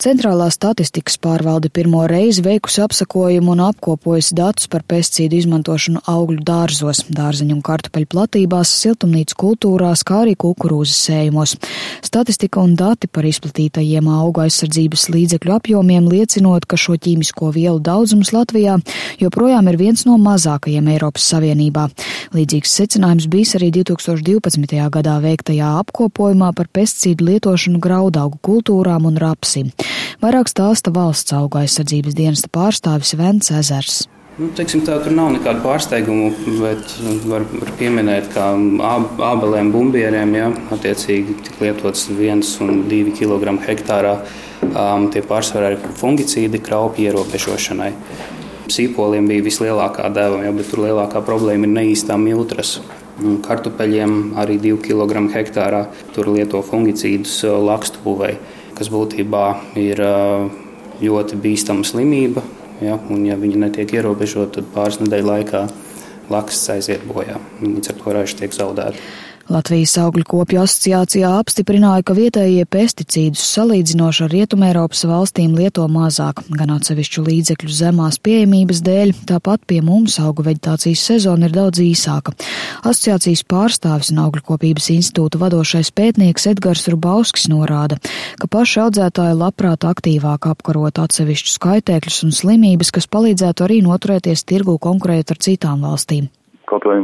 Centrālā statistikas pārvalde pirmo reizi veikusi apsakojumu un apkopojusi datus par pesticīdu izmantošanu augļu dārzos, dārzeņu un kartupeļu platībās, siltumnīcas kultūrās, kā arī kukurūzas sējumos. Statistika un dati par izplatītajiem auga aizsardzības līdzekļu apjomiem liecinot, ka šo ķīmisko vielu daudzums Latvijā joprojām ir viens no mazākajiem Eiropas Savienībā. Līdzīgs secinājums bijis arī 2012. gadā veiktajā apkopojumā par pesticīdu lietošanu graudaugu kultūrām un rapsim. Vairāk stāsta valsts auga aizsardzības dienesta pārstāvis Vents Ezers. Nu, teiksim, tā, tur nav nekādu pārsteigumu, bet var, var pieminēt, ka ābelēm, bumbieriem ja, attiecīgi tika lietots 1 un 2 kg hektārā. Um, tie pārsvarā ir fungicīdi kraupju ierobežošanai. Sīpoliem bija vislielākā deva, ja, bet tur lielākā problēma ir neīstā miltras. Kartupeļiem arī 2 kg hektārā tur lieto fungicīdus lakstu būvēi kas būtībā ir ļoti bīstama slimība. Ja, un, ja viņi netiek ierobežoti, tad pāris nedēļu laikā laksts aiziet bojā. Līdz ar to raža tiek zaudēta. Latvijas augļu kopju asociācijā apstiprināja, ka vietējie pesticīdus salīdzinoši ar Rietumēropas valstīm lieto mazāk, gan atsevišķu līdzekļu zemās pieejamības dēļ, tāpat pie mums augu veģetācijas sezona ir daudz īsāka. Asociācijas pārstāvis un augļu kopības institūta vadošais pētnieks Edgars Rubauskis norāda, ka paši audzētāji labprāt aktīvāk apkarot atsevišķu skaitēkļus un slimības, kas palīdzētu arī noturēties tirgu konkurēt ar citām valstīm. Kaut vai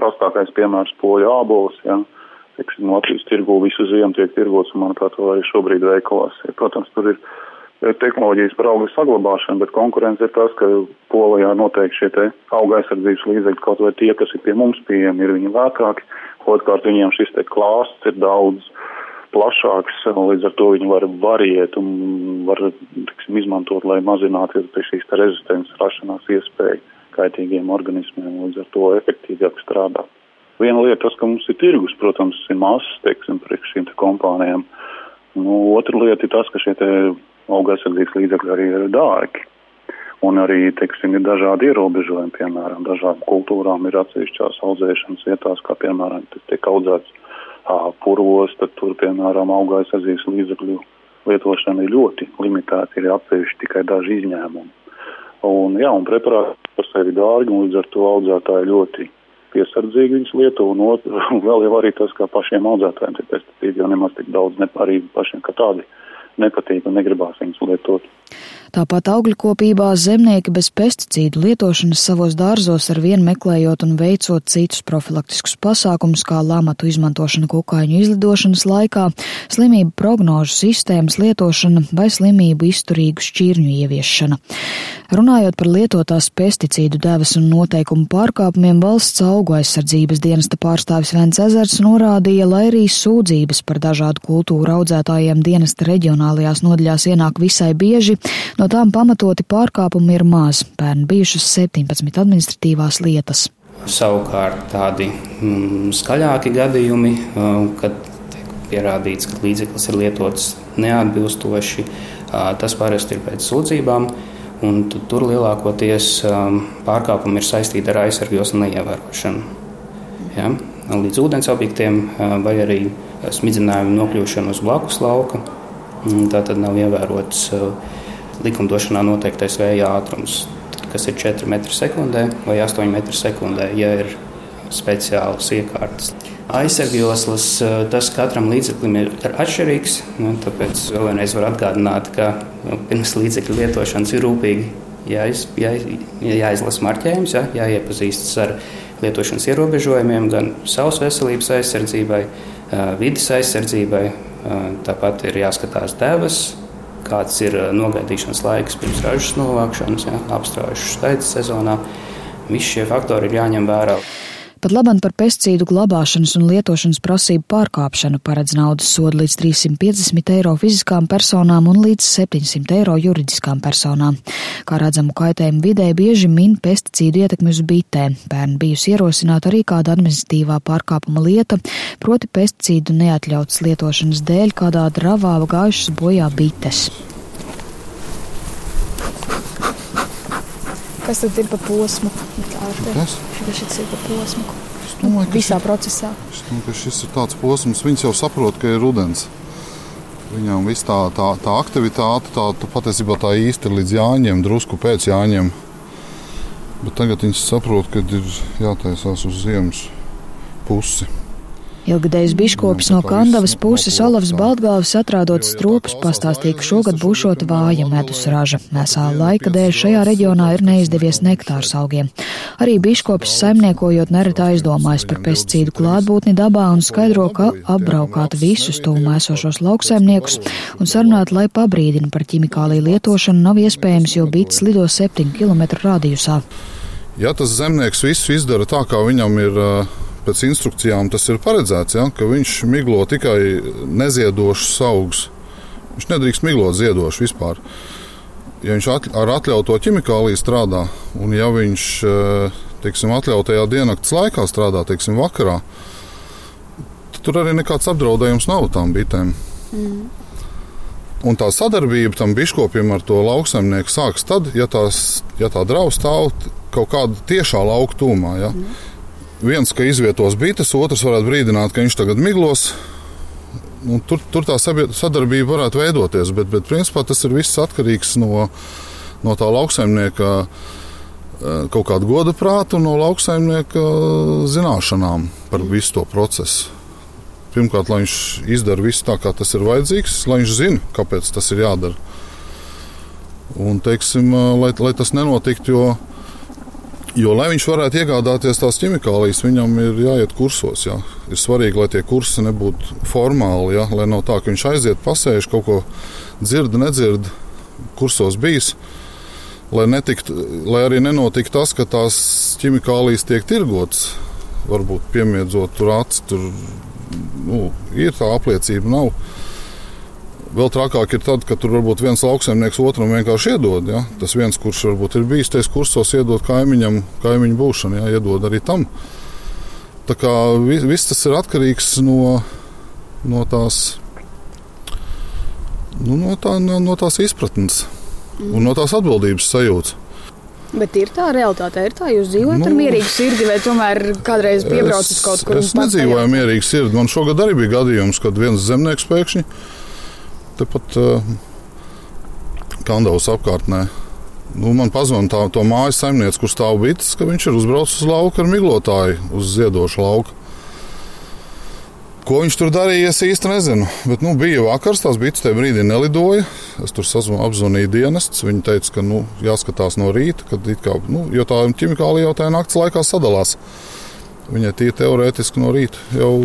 prastākais piemērs poļu ābols, ja, teiksim, Latvijas tirgu visu ziemu tiek tirgots, un manuprāt, vēl arī šobrīd veikalos. Ja, protams, tur ir tehnoloģijas par augu saglabāšanu, bet konkurence ir tas, ka Polijā noteikti šie te auga aizsardzības līdzekļi, kaut vai tie, kas ir pie mums pieejami, ir viņi lētāki. Otrkārt, viņiem šis te klāsts ir daudz plašāks, līdz ar to viņi var variēt un var, tiksim, izmantot, lai mazinātu šīs rezistences rašanās iespēju kaitīgiem organismiem, līdz ar to efektīvāk strādā. Viena lieta, tas, ka mums ir tirgus, protams, ir mazs, teiksim, priekš šīm te kompānijām. Nu, otra lieta ir tas, ka šie te auga aizsardzības līdzekļi arī ir dārgi. Un arī, teiksim, ir dažādi ierobežojumi, piemēram, dažādām kultūrām ir atsevišķās audzēšanas vietās, kā piemēram, tas tiek audzēts purvos, tad tur, piemēram, auga aizsardzības līdzekļu lietošana ir ļoti limitēta, ir atsevišķi tikai daži izņēmumi. Un, jā, un preparāti par sevi dārgi, un līdz ar to audzētāji ļoti piesardzīgi viņus lieto, un, otru, vēl jau arī tas, kā pašiem audzētājiem tie pesticīdi jau nemaz tik daudz ne arī pašiem kā tādi nepatīk un negribās viņus lietot. Tāpat augļu kopībā zemnieki bez pesticīdu lietošanas savos dārzos ar vienu meklējot un veicot citus profilaktiskus pasākumus, kā lamatu izmantošana kukaiņu izlidošanas laikā, slimību prognožu sistēmas lietošana vai slimību izturīgu šķirņu ieviešana. Runājot par lietotās pesticīdu devas un noteikumu pārkāpumiem, valsts augu aizsardzības dienesta pārstāvis Vents Ezers norādīja, lai arī sūdzības par dažādu kultūru audzētājiem dienesta reģionālajās nodaļās ienāk visai bieži, No tām pamatoti pārkāpumi ir maz, pērn bijušas 17 administratīvās lietas. Savukārt tādi mm, skaļāki gadījumi, um, kad tiek pierādīts, ka līdzeklis ir lietots neatbilstoši, tas parasti ir pēc sūdzībām. Tur lielākoties um, pārkāpumi ir saistīti ar aizsargos neievērošanu. Ja? Līdz ūdens objektiem vai arī smidzinājumu nokļūšanu uz blakus lauka. Tā tad nav ievērots uh, likumdošanā noteiktais vēja ātrums, kas ir 4 m2 vai 8 m2, ja ir speciālas iekārtas. Aizsargjoslas tas katram līdzeklim ir atšķirīgs. Nu, tāpēc vēlreiz varu atgādināt, ka nu, pirms līdzekļu lietošanas ir rūpīgi jāiz, jā, jāizlasa marķējums, jā, jāiepazīstas ar lietošanas ierobežojumiem, gan savas veselības aizsardzībai, vidas aizsardzībai. Tāpat ir jāskatās devas, kāds ir nogaidīšanas laiks pirms ražas novākšanas, ja, apstrāžu skaits sezonā. Visi šie faktori ir jāņem vērā. Pat labam par pesticīdu glabāšanas un lietošanas prasību pārkāpšanu paredz naudas sodu līdz 350 eiro fiziskām personām un līdz 700 eiro juridiskām personām. Kā redzamu kaitējumu vidē bieži min pesticīdu ietekmi uz bitēm. Pērn bijusi ierosināta arī kāda administratīvā pārkāpuma lieta, proti pesticīdu neatļautas lietošanas dēļ kādā dravā gājušas bojā bites. Kas tad ir pa posmu? Šis ir pa posmu. Domāju, Visā procesā. Es domāju, ka šis ir tāds posms, viņas jau saprot, ka ir rudens. Viņam viss tā, tā, tā aktivitāte, tā, tā patiesībā tā īsti ir līdz jāņem, drusku pēc jāņem. Bet tagad viņš saprot, ka ir jātaisās uz ziemas pusi. Ilgadējs biškopis no Kandavas puses Olavs Baltgāvis atrādot stropus pastāstīja, ka šogad būšot vāja medus raža. Nesā laika dēļ šajā reģionā ir neizdevies nektārs augiem. Arī biškopis saimniekojot nereti aizdomājas par pesticīdu klātbūtni dabā un skaidro, ka apbraukāt visus tuvumā esošos lauksaimniekus un sarunāt, lai pabrīdina par ķimikāliju lietošanu nav iespējams, jo bits lido 7 km rādījusā. Ja tas zemnieks visu izdara tā, kā viņam ir uh, pēc instrukcijām tas ir paredzēts, ja, ka viņš miglo tikai neziedošus augus. Viņš nedrīkst miglot ziedošu vispār. Ja viņš at, ar atļautu ķimikāliju strādā, un ja viņš eh, teiksim, atļautajā diennakts laikā strādā, teiksim, vakarā, tad tur arī nekāds apdraudējums nav tām bitēm. Mm. Un tā sadarbība tam biškopim ar to lauksaimnieku sākas tad, ja, tās, ja tā draugs stāv kaut kāda tiešā lauka tūmā. Ja. Mm viens, ka izvietos bites, otrs varētu brīdināt, ka viņš tagad miglos. Un tur, tur tā sadarbība varētu veidoties, bet, bet principā tas ir viss atkarīgs no, no tā lauksaimnieka eh, kaut kāda goda prāta un no lauksaimnieka zināšanām par visu to procesu. Pirmkārt, lai viņš izdara visu tā, kā tas ir vajadzīgs, lai viņš zina, kāpēc tas ir jādara. Un, teiksim, eh, lai, lai tas nenotiktu, jo Jo, lai viņš varētu iegādāties tās ķimikālijas, viņam ir jāiet kursos. Jā. Ir svarīgi, lai tie kursi nebūtu formāli. Jā. Lai nav tā, ka viņš aiziet, pasēž kaut ko dzird, nedzird, kursos bijis. Lai, netikt, lai arī nenotiktu tas, ka tās ķimikālijas tiek tirgotas, varbūt piemiedzot tur acis, tur nu, ir tā apliecība, nav. Vēl trakāk ir tad, kad tur varbūt viens lauksaimnieks otram vienkārši iedod. Ja? Tas viens, kurš varbūt ir bijis tajos kursos, iedod kaimiņam, kaimiņu būšanu, ja? iedod arī tam. Tā kā viss tas ir atkarīgs no, no tās. Nu, no, tā, no, no tās izpratnes mm. un no tās atbildības sajūtas. Bet ir tā realitāte, ir tā, jūs dzīvojat nu, ar mierīgu sirdi, vai tomēr kādreiz piebraucat kaut kur? Es nedzīvoju ar mierīgu sirdi. Man šogad arī bija gadījums, kad viens zemnieks pēkšņi tepat uh, Kandavas apkārtnē. Nu, man pazvanīja tā, to mājas saimniece, kur stāv bites, ka viņš ir uzbraucis uz lauku ar miglotāju, uz ziedošu lauku. Ko viņš tur darīja, es īsti nezinu. Bet nu, bija vakars, tās bites tajā brīdī nelidoja. Es tur apzvanīju dienestus. Viņi teica, ka nu, jāskatās no rīta, kad, kā, nu, tā ķimikālija jau tajā naktas laikā sadalās. Viņai tie teorētiski no rīta jau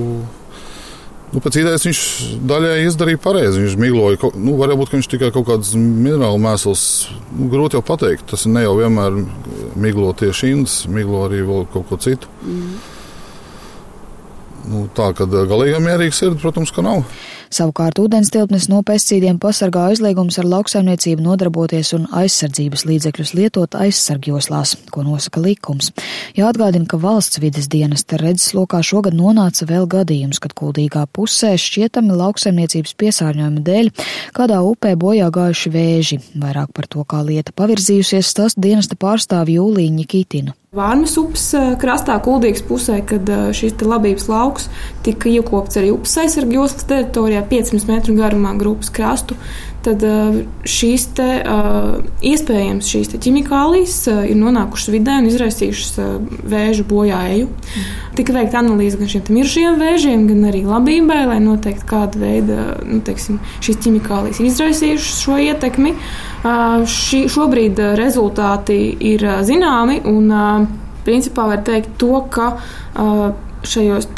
Nu, pēc idejas viņš daļai izdarīja pareizi. Viņš migloja, nu, varbūt viņš tikai kaut kādas minerālu mēsls. Nu, grūti jau pateikt. Tas ne jau vienmēr miglo tieši indas, miglo arī kaut ko citu. Mm. Nu, tā kā galīgi mierīga sirds, protams, ka nav. Savukārt ūdenstilpnes no pesticīdiem pasargā aizliegums ar lauksaimniecību nodarboties un aizsardzības līdzekļus lietot aizsargjoslās, ko nosaka likums. Jāatgādina, ka valsts vides dienesta redzeslokā šogad nonāca vēl gadījums, kad kuldīgā pusē šķietami lauksaimniecības piesārņojuma dēļ kādā upē bojā gājuši vēži. Vairāk par to, kā lieta pavirzījusies, tas dienesta pārstāv Jūlīņa Kitina. Vārmas upes krastā, Kuldīgas pusē, kad šis labības lauks tika iekopts arī upes aizsargu joslas teritorijā, 500 metru garumā grupas krastu, tad šīs te, iespējams šīs ķimikālijas ir nonākušas vidē un izraisījušas vēža bojāju. Mm. Tika veikta analīze gan šiem mirušajiem vēžiem, gan arī labībai, lai noteikti kāda veida nu, teiksim, šīs ķimikālijas ir izraisījušas šo ietekmi. Ši, šobrīd rezultāti ir zināmi, un principā var teikt to, ka šajos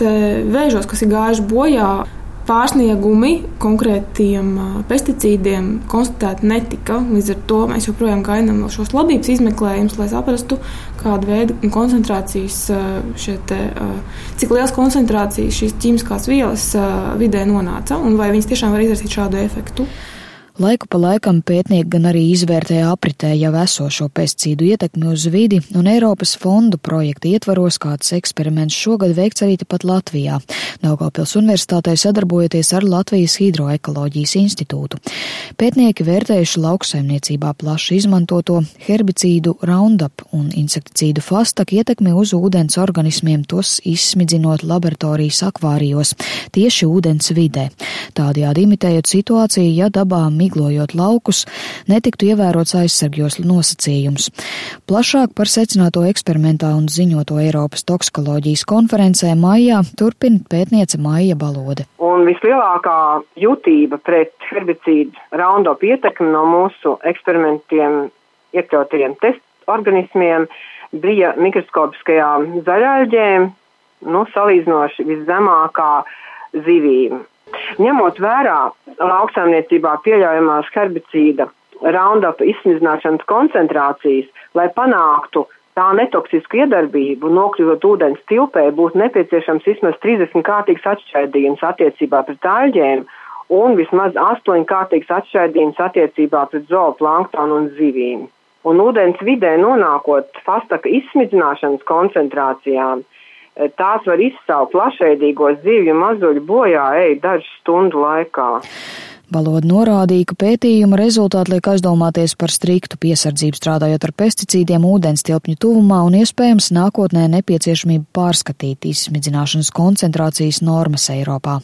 vēžos, kas ir gājuši bojā, pārsniegumi konkrētiem pesticīdiem konstatēti netika. Līdz ar to mēs joprojām gaidām šos labības izmeklējumus, lai saprastu, kāda veida koncentrācijas, te, cik liels koncentrācijas šīs ķīmiskās vielas vidē nonāca un vai viņas tiešām var izraisīt šādu efektu. Laiku pa laikam pētnieki gan arī izvērtē apritē jau esošo pesticīdu ietekmi uz vidi, un Eiropas fondu projekta ietvaros kāds eksperiments šogad veikts arī tepat Latvijā, Daugavpils universitātei sadarbojoties ar Latvijas Hidroekoloģijas institūtu. Pētnieki vērtējuši lauksaimniecībā plaši izmantoto herbicīdu Roundup un insekticīdu Fastak ietekmi uz ūdens organismiem, tos izsmidzinot laboratorijas akvārijos, tieši ūdens vidē. Tādējādi imitējot situāciju, ja dabā miglojot laukus, netiktu ievērots aizsargjoslu nosacījums. Plašāk par secināto eksperimentā un ziņoto Eiropas toksikoloģijas konferencē maijā turpina pētniece Maija Balode. Un vislielākā jutība pret herbicīdu Roundup ietekmi no mūsu eksperimentiem iekļautajiem test organismiem bija mikroskopiskajām zaļaļģēm, nu, salīdzinoši viszemākā zivīm. Ņemot vērā lauksaimniecībā pieļaujamās herbicīda Roundup izsmidzināšanas koncentrācijas, lai panāktu tā netoksisku iedarbību, nokļūstot ūdens tilpē, būtu nepieciešams vismaz 30 kārtīgs atšķaidījums attiecībā pret aļģēm un vismaz 8 kārtīgs atšķaidījums attiecībā pret zooplanktonu un zivīm. Un ūdens vidē nonākot fastaka izsmidzināšanas koncentrācijām, tās var izsaukt plašveidīgos zivju mazuļu bojā ej dažu stundu laikā. Baloda norādīja, ka pētījuma rezultāti liek aizdomāties par striktu piesardzību strādājot ar pesticīdiem ūdens tilpņu tuvumā un iespējams nākotnē nepieciešamību pārskatīt izsmidzināšanas koncentrācijas normas Eiropā.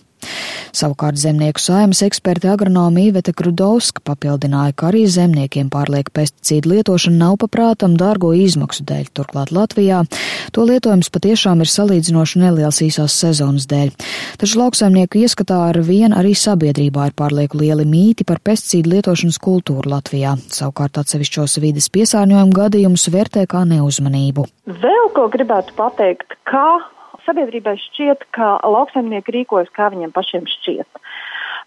Savukārt zemnieku saimas eksperti agronoma Īveta Krudovska papildināja, ka arī zemniekiem pārlieka pesticīdu lietošana nav paprātam dārgo izmaksu dēļ. Turklāt Latvijā to lietojums patiešām ir salīdzinoši neliels īsās sezonas dēļ. Taču lauksaimnieku ieskatā ar vien arī sabiedrībā ir pārlieku lieli mīti par pesticīdu lietošanas kultūru Latvijā. Savukārt atsevišķos vides piesārņojumu gadījumus vērtē kā neuzmanību. Vēl ko gribētu pateikt, ka sabiedrībai šķiet, ka lauksaimnieki rīkojas, kā viņiem pašiem šķiet.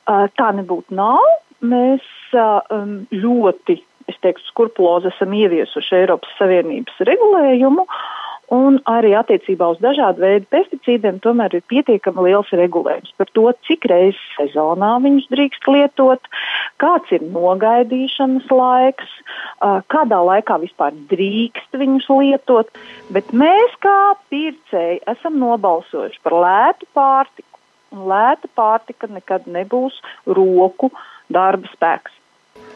Uh, tā nebūtu nav. Mēs uh, um, ļoti, es teiktu, skrupulozi esam ieviesuši Eiropas Savienības regulējumu. Un arī attiecībā uz dažādu veidu pesticīdiem tomēr ir pietiekami liels regulējums par to, cik reizes sezonā viņus drīkst lietot, kāds ir nogaidīšanas laiks, kādā laikā vispār drīkst viņus lietot. Bet mēs kā pircēji esam nobalsojuši par lētu pārtiku. Un lēta pārtika nekad nebūs roku darba spēks.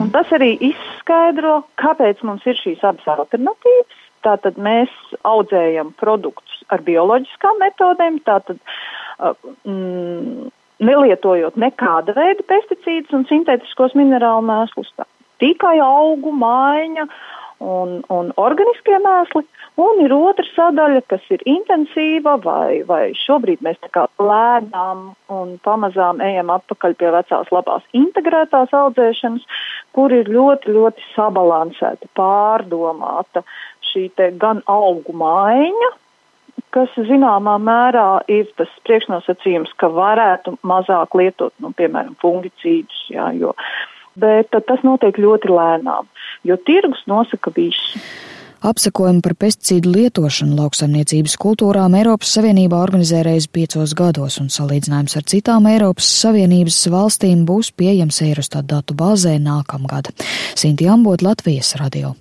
Un tas arī izskaidro, kāpēc mums ir šīs abas alternatīvas Tātad mēs audzējam produktus ar bioloģiskām metodēm, tātad uh, mm, nelietojot nekāda veida pesticīdus un sintētiskos minerālu mēslus. Tā. Tikai augu, maiņa un, un organiskie mēsli. Un ir otra sadaļa, kas ir intensīva, vai, vai šobrīd mēs tā kā lēnām un pamazām ejam atpakaļ pie vecās labās integrētās audzēšanas, kur ir ļoti, ļoti sabalansēta, pārdomāta šī gan augu maiņa, kas zināmā mērā ir tas priekšnosacījums, ka varētu mazāk lietot, nu, piemēram, fungicīdus, jā, jo, bet tas notiek ļoti lēnām, jo tirgus nosaka visu. Apsekojumu par pesticīdu lietošanu lauksaimniecības kultūrām Eiropas Savienībā organizē reizi piecos gados, un salīdzinājums ar citām Eiropas Savienības valstīm būs pieejams Eirostat datu bāzē nākamgad. Sinti Ambot, Latvijas radio.